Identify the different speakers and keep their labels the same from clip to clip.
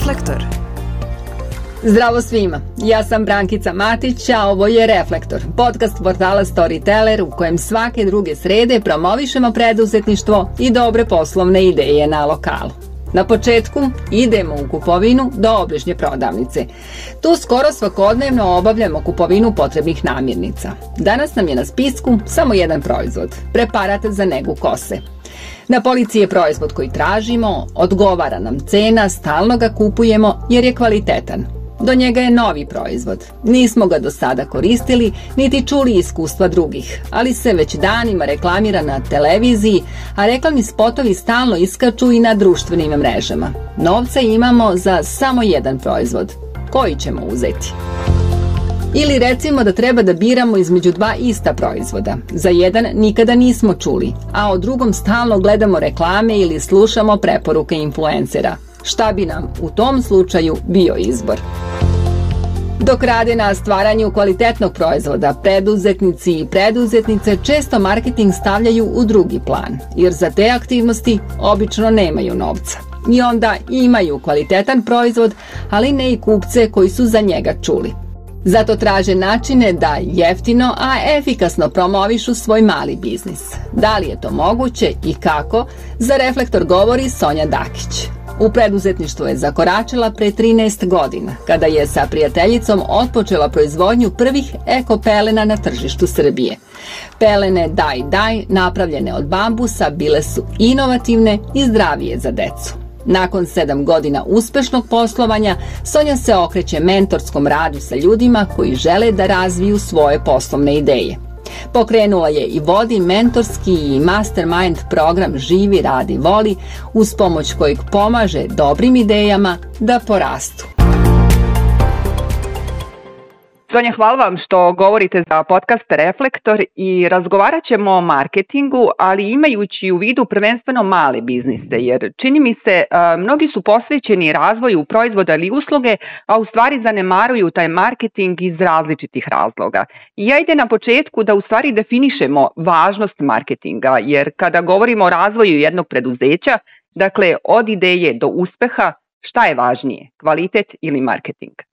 Speaker 1: Reflektor.
Speaker 2: Zdravo svima, ja sam Brankica Matić, a ovo je Reflektor, podcast portala Storyteller u kojem svake druge srede promovišemo preduzetništvo i dobre poslovne ideje na lokalu. Na početku idemo u kupovinu do obližnje prodavnice. Tu skoro svakodnevno obavljamo kupovinu potrebnih namirnica. Danas nam je na spisku samo jedan proizvod, preparat za negu kose. Na polici je proizvod koji tražimo, odgovara nam cena, stalno ga kupujemo jer je kvalitetan. Do njega je novi proizvod. Nismo ga do sada koristili, niti čuli iskustva drugih, ali se već danima reklamira na televiziji, a reklamni spotovi stalno iskaču i na društvenim mrežama. Novca imamo za samo jedan proizvod. Koji ćemo uzeti? Ili recimo da treba da biramo između dva ista proizvoda. Za jedan nikada nismo čuli, a o drugom stalno gledamo reklame ili slušamo preporuke influencera. Šta bi nam u tom slučaju bio izbor? Dok rade na stvaranju kvalitetnog proizvoda, preduzetnici i preduzetnice često marketing stavljaju u drugi plan, jer za te aktivnosti obično nemaju novca. I onda imaju kvalitetan proizvod, ali ne i kupce koji su za njega čuli. Zato traže načine da jeftino, a efikasno promovišu svoj mali biznis. Da li je to moguće i kako, za Reflektor govori Sonja Dakić. U preduzetništvu je zakoračila pre 13 godina, kada je sa prijateljicom otpočela proizvodnju prvih eko pelena na tržištu Srbije. Pelene Daj Daj, napravljene od bambusa, bile su inovativne i zdravije za decu. Nakon sedam godina uspešnog poslovanja, Sonja se okreće mentorskom radu sa ljudima koji žele da razviju svoje poslovne ideje. Pokrenula je i vodi mentorski i mastermind program Živi, radi, voli, uz pomoć kojeg pomaže dobrim idejama da porastu.
Speaker 3: Sonja, hvala vam što govorite za podcast Reflektor i razgovarat ćemo o marketingu, ali imajući u vidu prvenstveno male biznise, jer čini mi se mnogi su posvećeni razvoju proizvoda ili usluge, a u stvari zanemaruju taj marketing iz različitih razloga. I ja ide na početku da u stvari definišemo važnost marketinga, jer kada govorimo o razvoju jednog preduzeća, dakle od ideje do uspeha, šta je važnije, kvalitet ili marketing?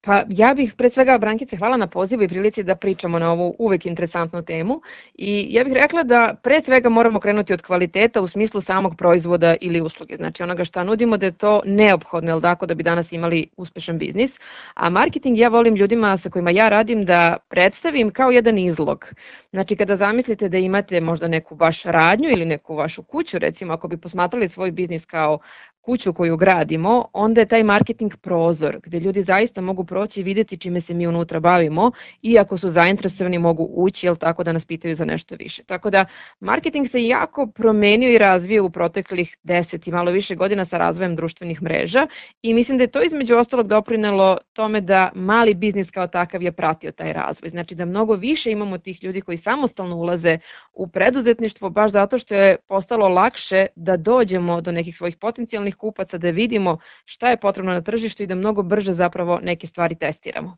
Speaker 4: Pa ja bih pre svega Brankice hvala na pozivu i prilici da pričamo na ovu uvek interesantnu temu. I ja bih rekla da pre svega moramo krenuti od kvaliteta u smislu samog proizvoda ili usluge, znači onoga šta nudimo da je to neophodno, jel tako, da bi danas imali uspešan biznis, a marketing ja volim ljudima sa kojima ja radim da predstavim kao jedan izlog. Znači kada zamislite da imate možda neku vaš radnju ili neku vašu kuću, recimo ako bi posmatrali svoj biznis kao kuću koju gradimo, onda je taj marketing prozor gde ljudi zaista mogu proći i videti čime se mi unutra bavimo i ako su zainteresovani mogu ući, jel tako da nas pitaju za nešto više. Tako da marketing se jako promenio i razvio u proteklih 10 i malo više godina sa razvojem društvenih mreža i mislim da je to između ostalog doprinelo tome da mali biznis kao takav je pratio taj razvoj. Znači da mnogo više imamo tih ljudi koji samostalno ulaze u preduzetništvo baš zato što je postalo lakše da dođemo do nekih svojih potencijalnih kupaca, da vidimo šta je potrebno na tržištu i da mnogo brže zapravo neke stvari testiramo.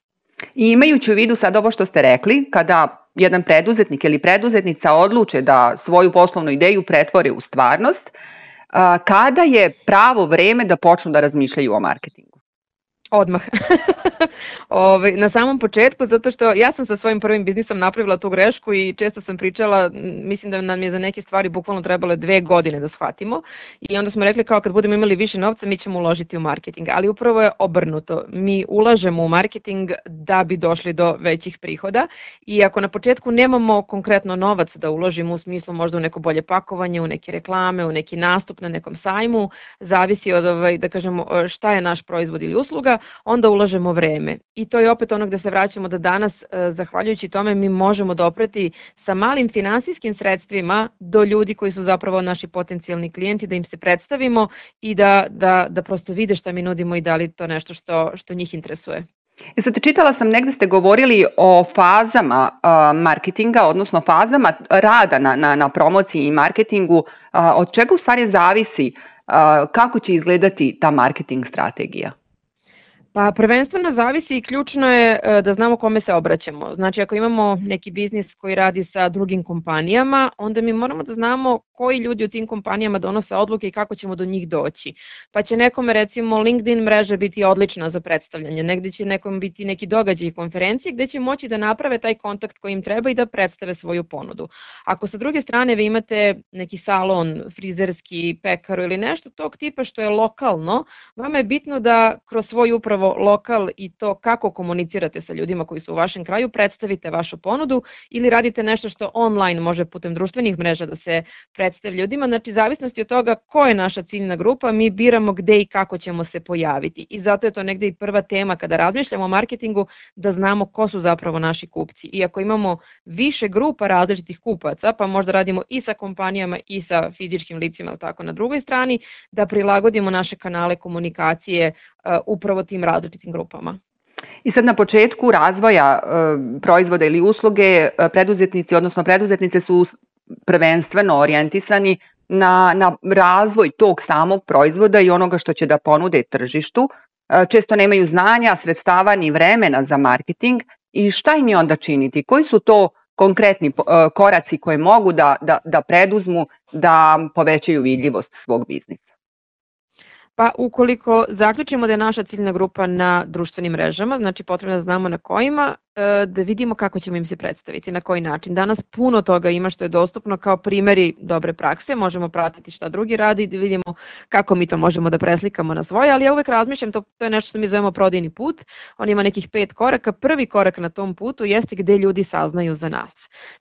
Speaker 3: I imajući u vidu sad ovo što ste rekli, kada jedan preduzetnik ili preduzetnica odluče da svoju poslovnu ideju pretvore u stvarnost, kada je pravo vreme da počnu da razmišljaju o marketingu?
Speaker 4: Odmah. Ove, na samom početku, zato što ja sam sa svojim prvim biznisom napravila tu grešku i često sam pričala, mislim da nam je za neke stvari bukvalno trebale dve godine da shvatimo i onda smo rekli kao kad budemo imali više novca mi ćemo uložiti u marketing, ali upravo je obrnuto. Mi ulažemo u marketing da bi došli do većih prihoda i ako na početku nemamo konkretno novac da uložimo u smislu možda u neko bolje pakovanje, u neke reklame, u neki nastup na nekom sajmu, zavisi od ovaj, da kažemo šta je naš proizvod ili usluga, onda ulažemo vreme. I to je opet ono gde se vraćamo da danas, e, zahvaljujući tome, mi možemo dopreti sa malim finansijskim sredstvima do ljudi koji su zapravo naši potencijalni klijenti, da im se predstavimo i da, da, da prosto vide šta mi nudimo i da li to nešto što, što njih interesuje.
Speaker 3: I sad čitala sam negde ste govorili o fazama marketinga, odnosno fazama rada na, na, na promociji i marketingu. Uh, od čega u stvari zavisi kako će izgledati ta marketing strategija?
Speaker 4: Pa prvenstveno zavisi i ključno je e, da znamo kome se obraćamo. Znači ako imamo neki biznis koji radi sa drugim kompanijama, onda mi moramo da znamo koji ljudi u tim kompanijama donose odluke i kako ćemo do njih doći. Pa će nekome recimo LinkedIn mreža biti odlična za predstavljanje, negde će nekom biti neki događaj i konferencije gde će moći da naprave taj kontakt koji im treba i da predstave svoju ponudu. Ako sa druge strane vi imate neki salon, frizerski, pekaru ili nešto tog tipa što je lokalno, vama je bitno da kroz svoj upravo lokal i to kako komunicirate sa ljudima koji su u vašem kraju, predstavite vašu ponudu ili radite nešto što online može putem društvenih mreža da se predstavi ljudima. Znači, zavisnosti od toga ko je naša ciljna grupa, mi biramo gde i kako ćemo se pojaviti. I zato je to negde i prva tema kada razmišljamo o marketingu, da znamo ko su zapravo naši kupci. I ako imamo više grupa različitih kupaca, pa možda radimo i sa kompanijama i sa fizičkim licima, tako na drugoj strani, da prilagodimo naše kanale komunikacije upravo tim različitim grupama.
Speaker 3: I sad na početku razvoja e, proizvoda ili usluge e, preduzetnici, odnosno preduzetnice su prvenstveno orijentisani na, na razvoj tog samog proizvoda i onoga što će da ponude tržištu. E, često nemaju znanja, sredstava ni vremena za marketing i šta im je onda činiti? Koji su to konkretni koraci koje mogu da, da, da preduzmu da povećaju vidljivost svog biznisa?
Speaker 4: Pa ukoliko zaključimo da je naša ciljna grupa na društvenim mrežama, znači potrebno da znamo na kojima, da vidimo kako ćemo im se predstaviti, na koji način. Danas puno toga ima što je dostupno kao primeri dobre prakse, možemo pratiti šta drugi radi i da vidimo kako mi to možemo da preslikamo na svoje, ali ja uvek razmišljam, to, to je nešto što mi zovemo prodajni put, on ima nekih pet koraka, prvi korak na tom putu jeste gde ljudi saznaju za nas.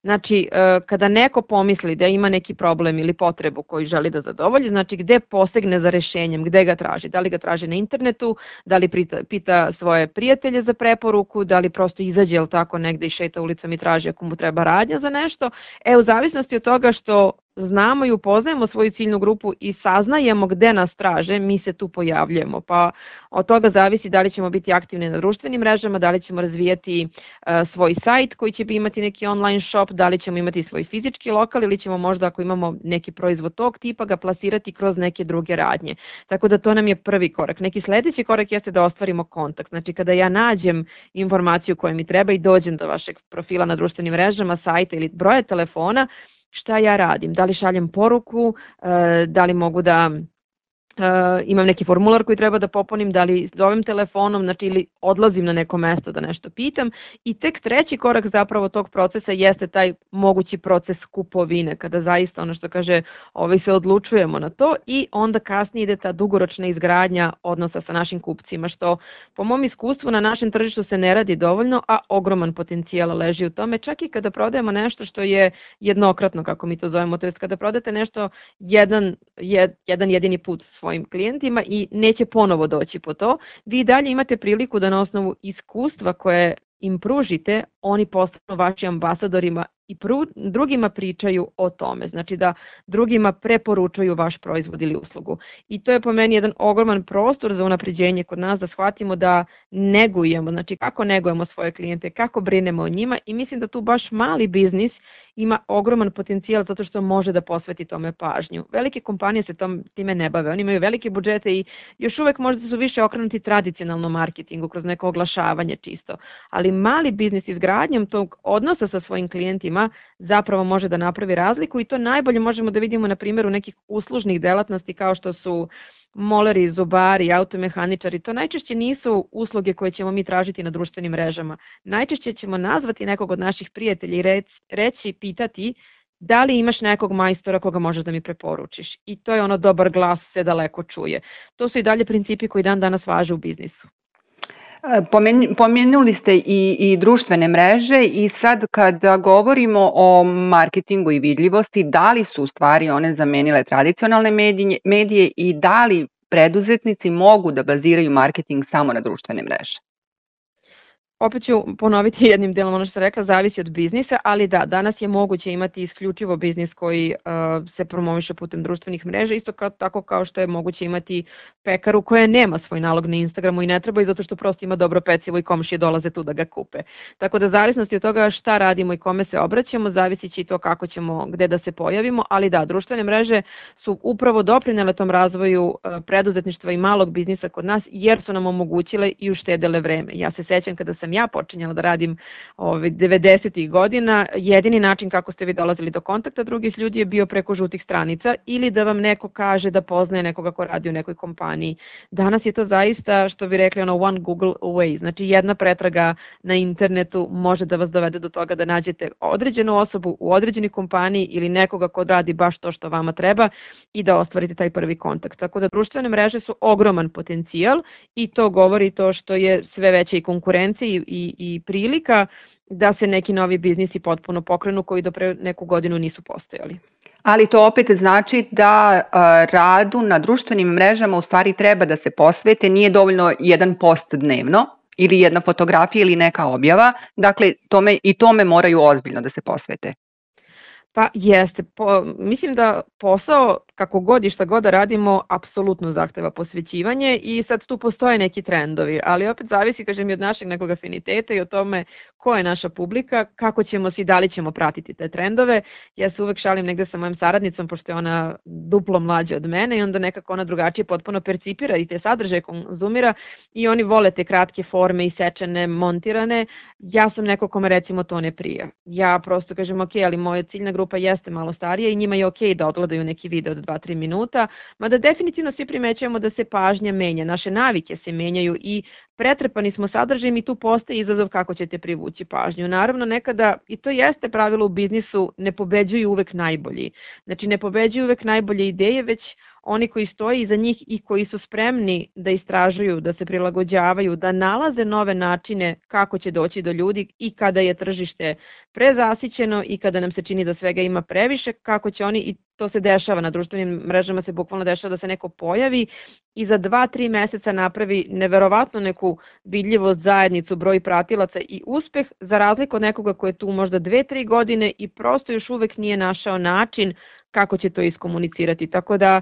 Speaker 4: Znači, e, kada neko pomisli da ima neki problem ili potrebu koju želi da zadovolji, znači gde posegne za rešenjem, gde ga traži, da li ga traži na internetu, da li pita, svoje prijatelje za preporuku, da li prosto izađe ili tako negde i šeta ulicom i traži ako mu treba radnja za nešto. E, u zavisnosti od toga što znamo i upoznajemo svoju ciljnu grupu i saznajemo gde nas traže, mi se tu pojavljujemo. Pa od toga zavisi da li ćemo biti aktivni na društvenim mrežama, da li ćemo razvijati uh, svoj sajt koji će imati neki online shop, da li ćemo imati svoj fizički lokal ili ćemo možda ako imamo neki proizvod tog tipa ga plasirati kroz neke druge radnje. Tako da to nam je prvi korak. Neki sledeći korak jeste da ostvarimo kontakt. Znači kada ja nađem informaciju koja mi treba i dođem do vašeg profila na društvenim mrežama, sajta ili broja telefona, šta ja radim, da li šaljem poruku, e, da li mogu da uh, imam neki formular koji treba da popunim, da li zovem telefonom, znači ili odlazim na neko mesto da nešto pitam. I tek treći korak zapravo tog procesa jeste taj mogući proces kupovine, kada zaista ono što kaže ovaj se odlučujemo na to i onda kasnije ide ta dugoročna izgradnja odnosa sa našim kupcima, što po mom iskustvu na našem tržištu se ne radi dovoljno, a ogroman potencijal leži u tome, čak i kada prodajemo nešto što je jednokratno, kako mi to zovemo, to je kada prodate nešto jedan, jed, jedan jedini put svoj svojim klijentima i neće ponovo doći po to, vi dalje imate priliku da na osnovu iskustva koje im pružite, oni postanu vaši ambasadorima i pru, drugima pričaju o tome, znači da drugima preporučuju vaš proizvod ili uslugu. I to je po meni jedan ogroman prostor za unapređenje kod nas da shvatimo da negujemo, znači kako negujemo svoje klijente, kako brinemo o njima i mislim da tu baš mali biznis ima ogroman potencijal zato što može da posveti tome pažnju. Velike kompanije se tom, time ne bave, oni imaju velike budžete i još uvek možda su više okrenuti tradicionalnom marketingu kroz neko oglašavanje čisto, ali mali biznis izgradnjom tog odnosa sa svojim klijentima zapravo može da napravi razliku i to najbolje možemo da vidimo na primjeru nekih uslužnih delatnosti kao što su uh, moleri, zubari, automehaničari, to najčešće nisu usluge koje ćemo mi tražiti na društvenim mrežama. Najčešće ćemo nazvati nekog od naših prijatelja i reći pitati da li imaš nekog majstora koga možeš da mi preporučiš. I to je ono dobar glas se daleko čuje. To su i dalje principi koji dan danas važe u biznisu.
Speaker 3: Pomenuli ste i, i društvene mreže i sad kada govorimo o marketingu i vidljivosti, da li su u stvari one zamenile tradicionalne medije, medije i da li preduzetnici mogu da baziraju marketing samo na društvene mreže?
Speaker 4: Opet ću ponoviti jednim delom ono što sam rekla, zavisi od biznisa, ali da, danas je moguće imati isključivo biznis koji uh, se promoviše putem društvenih mreža, isto kao, tako kao što je moguće imati pekaru koja nema svoj nalog na Instagramu i ne treba i zato što prosto ima dobro pecivo i komšije dolaze tu da ga kupe. Tako da zavisnosti od toga šta radimo i kome se obraćamo, zavisi će i to kako ćemo, gde da se pojavimo, ali da, društvene mreže su upravo doprinele tom razvoju uh, preduzetništva i malog biznisa kod nas, jer su nam omogućile i uštedele vreme. Ja se sećam kada sam sam ja počinjala da radim ove, 90. godina, jedini način kako ste vi dolazili do kontakta drugih ljudi je bio preko žutih stranica ili da vam neko kaže da poznaje nekoga ko radi u nekoj kompaniji. Danas je to zaista, što bi rekli, ono one Google away, znači jedna pretraga na internetu može da vas dovede do toga da nađete određenu osobu u određenoj kompaniji ili nekoga ko radi baš to što vama treba i da ostvarite taj prvi kontakt. Tako da društvene mreže su ogroman potencijal i to govori to što je sve veća i konkurencija i, i, i prilika da se neki novi biznisi potpuno pokrenu koji do pre neku godinu nisu postojali.
Speaker 3: Ali to opet znači da a, radu na društvenim mrežama u stvari treba da se posvete, nije dovoljno jedan post dnevno ili jedna fotografija ili neka objava, dakle tome, i tome moraju ozbiljno da se posvete.
Speaker 4: Pa jeste, po, mislim da posao kako god i šta god da radimo apsolutno zahteva posvećivanje i sad tu postoje neki trendovi, ali opet zavisi kažem i od našeg nekog afiniteta i o tome ko je naša publika, kako ćemo se i da li ćemo pratiti te trendove. Ja se uvek šalim negde sa mojom saradnicom, pošto je ona duplo mlađa od mene i onda nekako ona drugačije potpuno percipira i te sadržaje konzumira i oni vole te kratke forme i sečene, montirane. Ja sam neko kome recimo to ne prija. Ja prosto kažem ok, ali moja ciljna grupa jeste malo starija i njima je ok da odgledaju neki video od 2-3 minuta, mada definitivno svi primećujemo da se pažnja menja, naše navike se menjaju i pretrpani smo sadržajem i tu postaje izazov kako ćete privući pažnju. Naravno, nekada, i to jeste pravilo u biznisu, ne pobeđuju uvek najbolji. Znači, ne pobeđuju uvek najbolje ideje, već oni koji stoji iza njih i koji su spremni da istražuju, da se prilagođavaju, da nalaze nove načine kako će doći do ljudi i kada je tržište prezasićeno i kada nam se čini da svega ima previše, kako će oni, i to se dešava na društvenim mrežama, se bukvalno dešava da se neko pojavi i za dva, tri meseca napravi neverovatno neku vidljivost zajednicu, broj pratilaca i uspeh, za razliku od nekoga ko je tu možda dve, tri godine i prosto još uvek nije našao način kako će to iskomunicirati. Tako da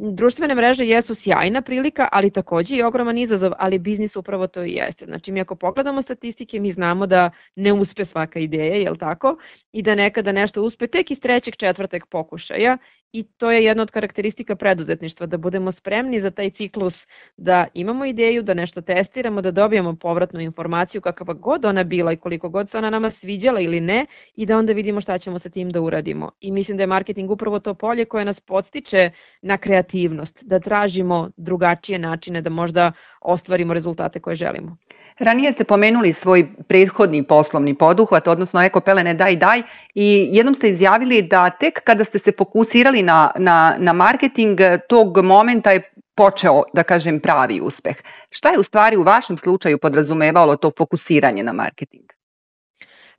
Speaker 4: društvene mreže jesu sjajna prilika, ali takođe i ogroman izazov, ali biznis upravo to i jeste. Znači mi ako pogledamo statistike, mi znamo da ne uspe svaka ideja, jel tako? I da nekada nešto uspe tek iz trećeg, četvrteg pokušaja i to je jedna od karakteristika preduzetništva, da budemo spremni za taj ciklus, da imamo ideju, da nešto testiramo, da dobijemo povratnu informaciju kakva god ona bila i koliko god se ona nama sviđala ili ne i da onda vidimo šta ćemo sa tim da uradimo. I mislim da je marketing upravo to polje koje nas podstiče na kreativnost, da tražimo drugačije načine da možda ostvarimo rezultate koje želimo.
Speaker 3: Ranije ste pomenuli svoj prethodni poslovni poduhvat, odnosno Eko Pelene Daj Daj i jednom ste izjavili da tek kada ste se fokusirali na, na, na marketing, tog momenta je počeo, da kažem, pravi uspeh. Šta je u stvari u vašem slučaju podrazumevalo to fokusiranje na marketing?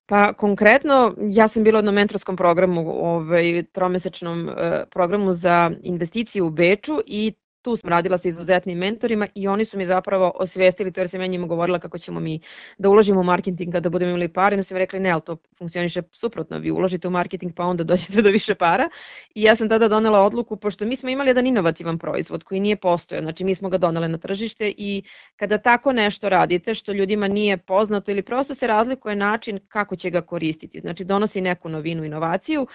Speaker 4: Pa konkretno, ja sam bila na mentorskom programu, ovaj, tromesečnom eh, programu za investicije u Beču i tu sam radila sa izuzetnim mentorima i oni su mi zapravo osvestili, to jer sam ja njima govorila kako ćemo mi da uložimo u marketing kada budemo imali pare, da su mi rekli ne, ali to funkcioniše suprotno, vi uložite u marketing pa onda dođete do više para. I ja sam tada donela odluku, pošto mi smo imali jedan inovativan proizvod koji nije postojao, znači mi smo ga donele na tržište i kada tako nešto radite što ljudima nije poznato ili prosto se razlikuje način kako će ga koristiti, znači donosi neku novinu, inovaciju,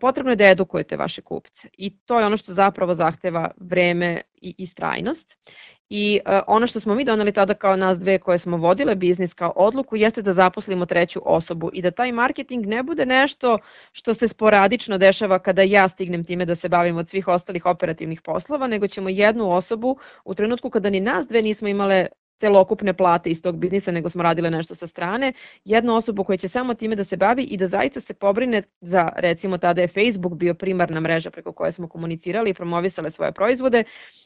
Speaker 4: potrebno je da edukujete vaše kupce i to je ono što zapravo zahteva vreme i istrajnost. I uh, ono što smo mi doneli tada kao nas dve koje smo vodile biznis kao odluku jeste da zaposlimo treću osobu i da taj marketing ne bude nešto što se sporadično dešava kada ja stignem time da se bavim od svih ostalih operativnih poslova, nego ćemo jednu osobu u trenutku kada ni nas dve nismo imale celokupne plate iz tog biznisa, nego smo radile nešto sa strane, jednu osobu koja će samo time da se bavi i da zaista se pobrine za, recimo tada je Facebook bio primarna mreža preko koje smo komunicirali i promovisale svoje proizvode,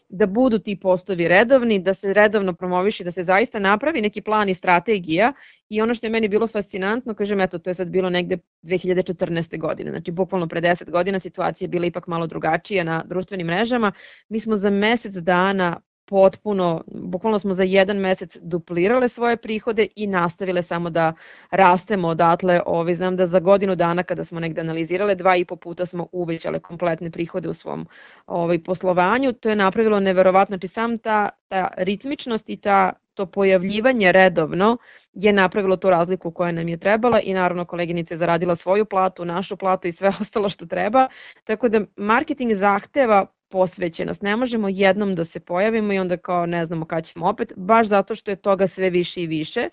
Speaker 4: da budu ti postovi redovni, da se redovno promoviši, da se zaista napravi neki plan i strategija. I ono što je meni bilo fascinantno, kažem, eto, to je sad bilo negde 2014. godine, znači bukvalno pre 10 godina situacija je bila ipak malo drugačija na društvenim mrežama, mi smo za mesec dana potpuno, bukvalno smo za jedan mesec duplirale svoje prihode i nastavile samo da rastemo odatle. Ovi, znam da za godinu dana kada smo negde analizirale, dva i po puta smo uvećale kompletne prihode u svom ovaj, poslovanju. To je napravilo neverovatno, znači sam ta, ta ritmičnost i ta, to pojavljivanje redovno je napravilo tu razliku koja nam je trebala i naravno koleginica je zaradila svoju platu, našu platu i sve ostalo što treba. Tako da marketing zahteva posvećenost. Ne možemo jednom da se pojavimo i onda kao ne znamo kada ćemo opet, baš zato što je toga sve više i više.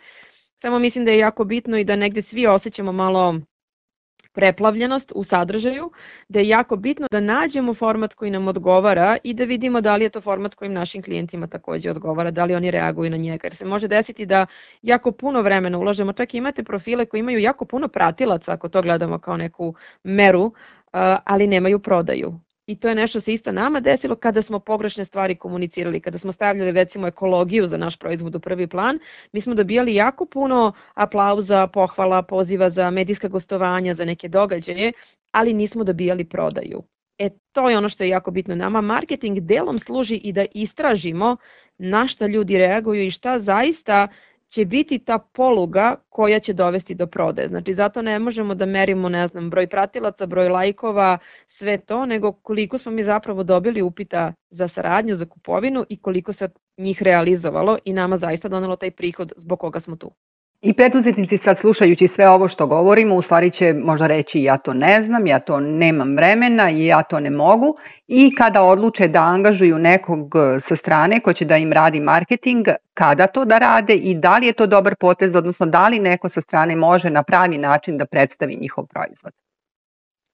Speaker 4: samo mislim da je jako bitno i da negde svi osjećamo malo preplavljenost u sadržaju, da je jako bitno da nađemo format koji nam odgovara i da vidimo da li je to format kojim našim klijentima takođe odgovara, da li oni reaguju na njega. Jer se može desiti da jako puno vremena ulažemo, čak imate profile koji imaju jako puno pratilaca, ako to gledamo kao neku meru, ali nemaju prodaju i to je nešto se isto nama desilo kada smo pogrešne stvari komunicirali, kada smo stavljali recimo ekologiju za naš proizvod u prvi plan, mi smo dobijali jako puno aplauza, pohvala, poziva za medijska gostovanja, za neke događaje, ali nismo dobijali prodaju. E, to je ono što je jako bitno nama. Marketing delom služi i da istražimo na šta ljudi reaguju i šta zaista će biti ta poluga koja će dovesti do prodaje. Znači, zato ne možemo da merimo, ne znam, broj pratilaca, broj lajkova, sve to, nego koliko smo mi zapravo dobili upita za saradnju, za kupovinu i koliko se njih realizovalo i nama zaista donelo taj prihod zbog koga smo tu.
Speaker 3: I preduzetnici sad slušajući sve ovo što govorimo, u stvari će možda reći ja to ne znam, ja to nemam vremena i ja to ne mogu i kada odluče da angažuju nekog sa strane ko će da im radi marketing, kada to da rade i da li je to dobar potez, odnosno da li neko sa strane može na pravi način da predstavi njihov proizvod.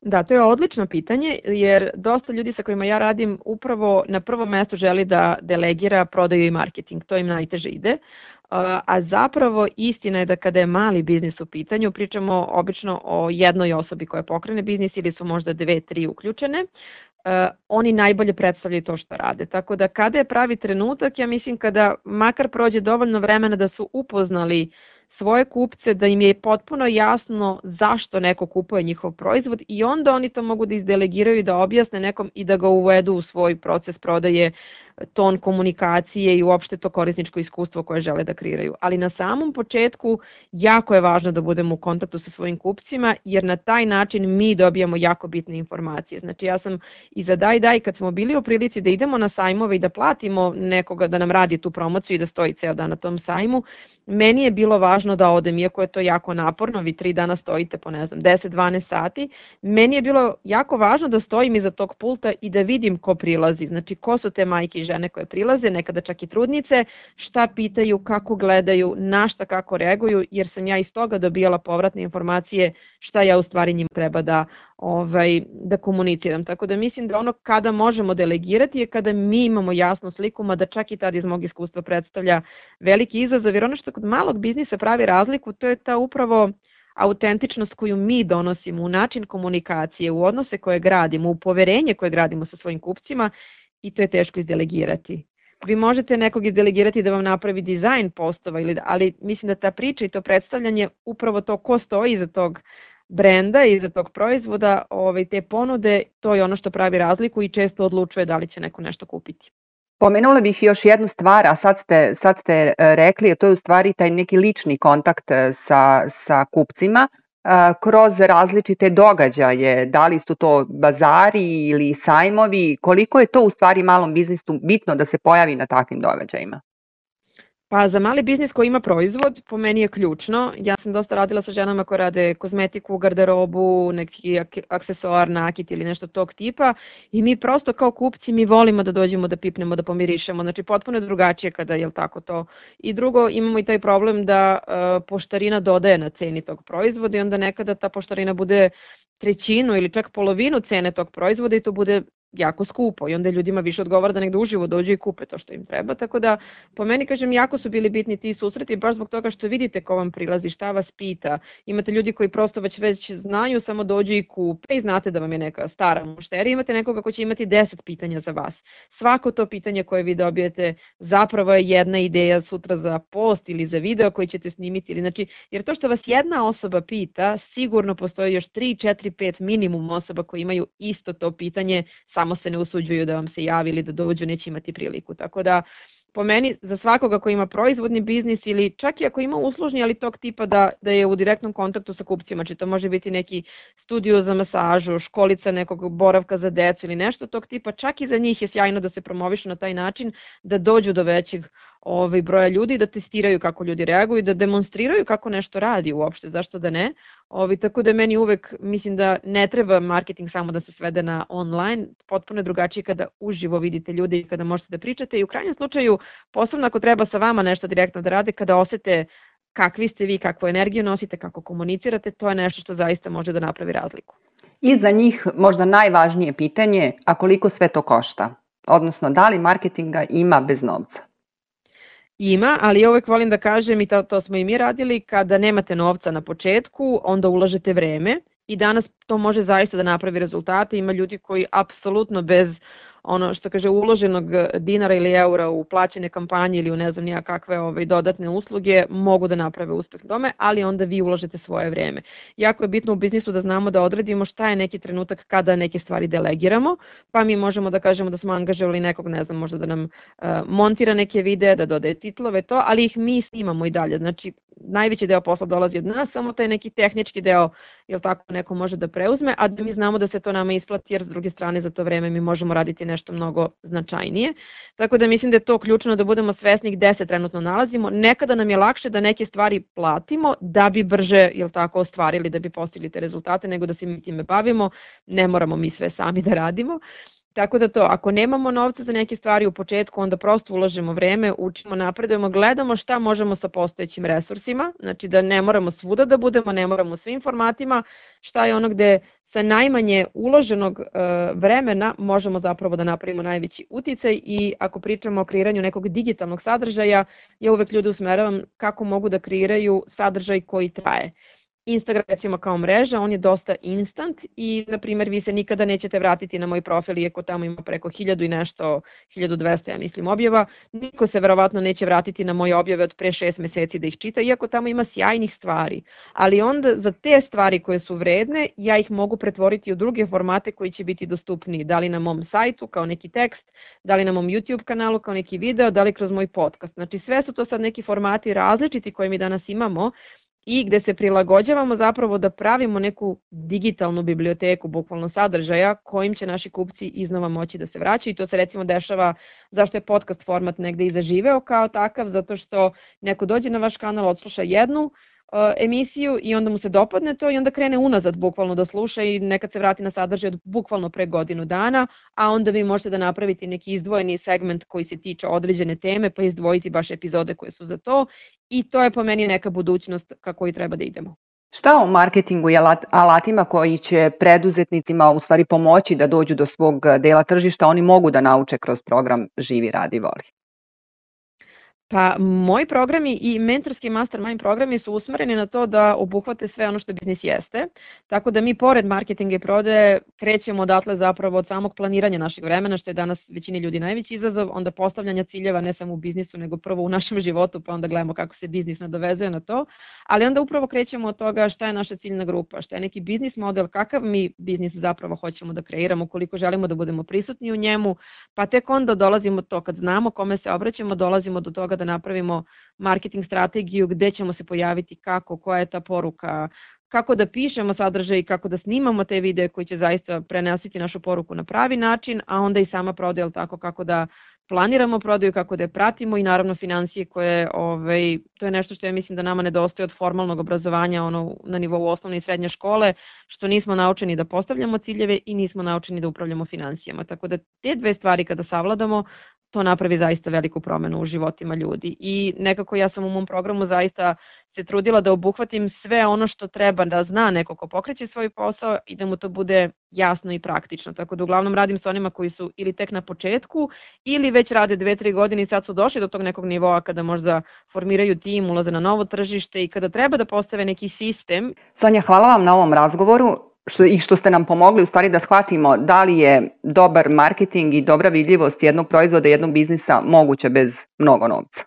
Speaker 4: Da, to je odlično pitanje, jer dosta ljudi sa kojima ja radim upravo na prvom mestu želi da delegira prodaju i marketing, to im najteže ide, a zapravo istina je da kada je mali biznis u pitanju, pričamo obično o jednoj osobi koja pokrene biznis ili su možda dve, tri uključene, oni najbolje predstavljaju to što rade. Tako da kada je pravi trenutak, ja mislim kada makar prođe dovoljno vremena da su upoznali uh, svoje kupce da im je potpuno jasno zašto neko kupuje njihov proizvod i onda oni to mogu da izdelegiraju i da objasne nekom i da ga uvedu u svoj proces prodaje ton komunikacije i uopšte to korisničko iskustvo koje žele da kreiraju. Ali na samom početku jako je važno da budemo u kontaktu sa svojim kupcima jer na taj način mi dobijamo jako bitne informacije. Znači ja sam i za Daj Daj kad smo bili u prilici da idemo na sajmove i da platimo nekoga da nam radi tu promociju i da stoji ceo dan na tom sajmu, Meni je bilo važno da odem, iako je to jako naporno, vi tri dana stojite po ne znam 10-12 sati, meni je bilo jako važno da stojim iza tog pulta i da vidim ko prilazi, znači ko su te majke žene koje prilaze, nekada čak i trudnice, šta pitaju, kako gledaju, na šta kako reaguju, jer sam ja iz toga dobijala povratne informacije šta ja u stvari njima treba da ovaj, da komuniciram. Tako da mislim da ono kada možemo delegirati je kada mi imamo jasnu sliku, mada čak i tad iz mog iskustva predstavlja veliki izazov, jer ono što kod malog biznisa pravi razliku, to je ta upravo autentičnost koju mi donosimo u način komunikacije, u odnose koje gradimo, u poverenje koje gradimo sa svojim kupcima i to je teško izdelegirati. Vi možete nekog izdelegirati da vam napravi dizajn postova, ili, ali mislim da ta priča i to predstavljanje upravo to ko stoji iza tog brenda i za tog proizvoda, ovaj, te ponude, to je ono što pravi razliku i često odlučuje da li će neko nešto kupiti.
Speaker 3: Pomenula bih još jednu stvar, a sad ste, sad ste e, rekli, a to je u stvari taj neki lični kontakt e, sa, sa kupcima kroz različite događaje, da li su to bazari ili sajmovi, koliko je to u stvari malom biznisu bitno da se pojavi na takvim događajima?
Speaker 4: Pa za mali biznis koji ima proizvod, po meni je ključno. Ja sam dosta radila sa ženama koje rade kozmetiku, garderobu, neki aksesoar, nakit ili nešto tog tipa i mi prosto kao kupci mi volimo da dođemo da pipnemo, da pomirišemo. Znači potpuno je drugačije kada je tako to. I drugo, imamo i taj problem da uh, poštarina dodaje na ceni tog proizvoda i onda nekada ta poštarina bude trećinu ili čak polovinu cene tog proizvoda i to bude jako skupo i onda ljudima više odgovara da negde uživo dođu i kupe to što im treba, tako da po meni kažem jako su bili bitni ti susreti baš zbog toga što vidite ko vam prilazi, šta vas pita, imate ljudi koji prosto već već znaju, samo dođu i kupe i znate da vam je neka stara mušterija, imate nekoga ko će imati 10 pitanja za vas. Svako to pitanje koje vi dobijete zapravo je jedna ideja sutra za post ili za video koji ćete snimiti, ili znači, jer to što vas jedna osoba pita, sigurno postoji još 3, 4, 5 minimum osoba koji imaju isto to pitanje, samo se ne usuđuju da vam se javi ili da dođu, neće imati priliku. Tako da, po meni, za svakoga ko ima proizvodni biznis ili čak i ako ima uslužni, ali tog tipa da, da je u direktnom kontaktu sa kupcima, či to može biti neki studio za masažu, školica nekog boravka za decu ili nešto tog tipa, čak i za njih je sjajno da se promovišu na taj način, da dođu do većeg ovaj, broja ljudi, da testiraju kako ljudi reaguju, da demonstriraju kako nešto radi uopšte, zašto da ne. Ovaj, tako da meni uvek mislim da ne treba marketing samo da se svede na online, potpuno je drugačije kada uživo vidite ljude i kada možete da pričate i u krajnjem slučaju, posebno ako treba sa vama nešto direktno da rade, kada osete kakvi ste vi, kakvu energiju nosite, kako komunicirate, to je nešto što zaista može da napravi razliku.
Speaker 3: I za njih možda najvažnije pitanje, a koliko sve to košta? Odnosno, da li marketinga ima bez novca?
Speaker 4: Ima, ali ja uvek volim da kažem i to, to smo i mi radili, kada nemate novca na početku, onda ulažete vreme i danas to može zaista da napravi rezultate. Ima ljudi koji apsolutno bez ono što kaže uloženog dinara ili eura u plaćene kampanje ili u ne znam nija kakve ovaj, dodatne usluge mogu da naprave uspeh tome, ali onda vi uložete svoje vreme. Jako je bitno u biznisu da znamo da odredimo šta je neki trenutak kada neke stvari delegiramo, pa mi možemo da kažemo da smo angažovali nekog, ne znam, možda da nam uh, montira neke videe, da dodaje titlove, to, ali ih mi snimamo i dalje. Znači, najveći deo posla dolazi od nas, samo taj neki tehnički deo, jel tako, neko može da preuzme, a da mi znamo da se to nama isplati, jer s druge strane za to vreme mi možemo raditi nešto mnogo značajnije. Tako da mislim da je to ključno da budemo svesni gde se trenutno nalazimo. Nekada nam je lakše da neke stvari platimo da bi brže, jel tako, ostvarili, da bi postigli te rezultate, nego da se mi time bavimo. Ne moramo mi sve sami da radimo. Tako da to, ako nemamo novca za neke stvari u početku, onda prosto ulažemo vreme, učimo, napredujemo, gledamo šta možemo sa postojećim resursima, znači da ne moramo svuda da budemo, ne moramo svim formatima, šta je ono gde sa najmanje uloženog e, vremena možemo zapravo da napravimo najveći uticaj i ako pričamo o kreiranju nekog digitalnog sadržaja, ja uvek ljude usmeravam kako mogu da kreiraju sadržaj koji traje. Instagram recimo kao mreža, on je dosta instant i na primjer vi se nikada nećete vratiti na moj profil iako tamo ima preko 1000 i nešto, 1200 ja mislim objava, niko se verovatno neće vratiti na moje objave od pre 6 meseci da ih čita iako tamo ima sjajnih stvari, ali onda za te stvari koje su vredne ja ih mogu pretvoriti u druge formate koji će biti dostupniji, da li na mom sajtu kao neki tekst, da li na mom YouTube kanalu kao neki video, da li kroz moj podcast. Znači sve su to sad neki formati različiti koje mi danas imamo i gde se prilagođavamo zapravo da pravimo neku digitalnu biblioteku, bukvalno sadržaja, kojim će naši kupci iznova moći da se vraćaju. I to se recimo dešava zašto je podcast format negde i zaživeo kao takav, zato što neko dođe na vaš kanal, odsluša jednu, emisiju i onda mu se dopadne to i onda krene unazad bukvalno da sluša i nekad se vrati na sadržaj od bukvalno pre godinu dana, a onda vi možete da napravite neki izdvojeni segment koji se tiče određene teme pa izdvojiti baš epizode koje su za to i to je po meni neka budućnost kako i treba da idemo.
Speaker 3: Šta o marketingu i alatima koji će preduzetnicima u stvari pomoći da dođu do svog dela tržišta, oni mogu da nauče kroz program Živi, radi, voli?
Speaker 4: Pa moji programi i mentorski mastermind programi su usmereni na to da obuhvate sve ono što biznis jeste. Tako da mi pored marketinga i prodaje krećemo odatle zapravo od samog planiranja našeg vremena, što je danas većini ljudi najveći izazov, onda postavljanja ciljeva ne samo u biznisu, nego prvo u našem životu, pa onda gledamo kako se biznis nadovezuje na to. Ali onda upravo krećemo od toga šta je naša ciljna grupa, šta je neki biznis model, kakav mi biznis zapravo hoćemo da kreiramo, koliko želimo da budemo prisutni u njemu, pa tek onda dolazimo to kad znamo kome se obraćamo, dolazimo do toga da napravimo marketing strategiju gde ćemo se pojaviti, kako, koja je ta poruka, kako da pišemo sadržaj i kako da snimamo te videe koji će zaista prenositi našu poruku na pravi način, a onda i sama prodaja, tako kako da planiramo prodaju, kako da je pratimo i naravno financije koje, ovaj, to je nešto što ja mislim da nama nedostaje od formalnog obrazovanja ono, na nivou osnovne i srednje škole, što nismo naučeni da postavljamo ciljeve i nismo naučeni da upravljamo financijama. Tako da te dve stvari kada savladamo, to napravi zaista veliku promenu u životima ljudi. I nekako ja sam u mom programu zaista se trudila da obuhvatim sve ono što treba da zna neko ko pokreće svoj posao i da mu to bude jasno i praktično. Tako da uglavnom radim sa onima koji su ili tek na početku ili već rade dve, tri godine i sad su došli do tog nekog nivoa kada možda formiraju tim, ulaze na novo tržište i kada treba da postave neki sistem.
Speaker 3: Sonja, hvala vam na ovom razgovoru što, i što ste nam pomogli u stvari da shvatimo da li je dobar marketing i dobra vidljivost jednog proizvoda, jednog biznisa moguće bez mnogo novca.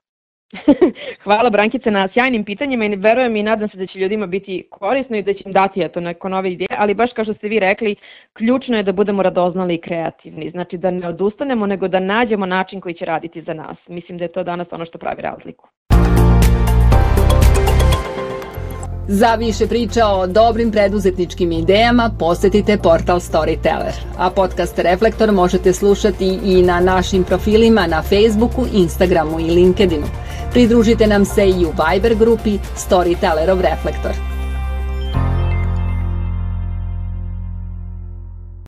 Speaker 4: Hvala Brankice na sjajnim pitanjima i verujem i nadam se da će ljudima biti korisno i da će im dati eto neko nove ideje, ali baš kao što ste vi rekli, ključno je da budemo radoznali i kreativni, znači da ne odustanemo nego da nađemo način koji će raditi za nas. Mislim da je to danas ono što pravi razliku.
Speaker 2: Za više priča o dobrim preduzetničkim idejama posetite portal Storyteller, a podcast Reflektor možete slušati i na našim profilima na Facebooku, Instagramu i LinkedInu. Pridružite nam se i u Viber grupi Storytellerov Reflektor.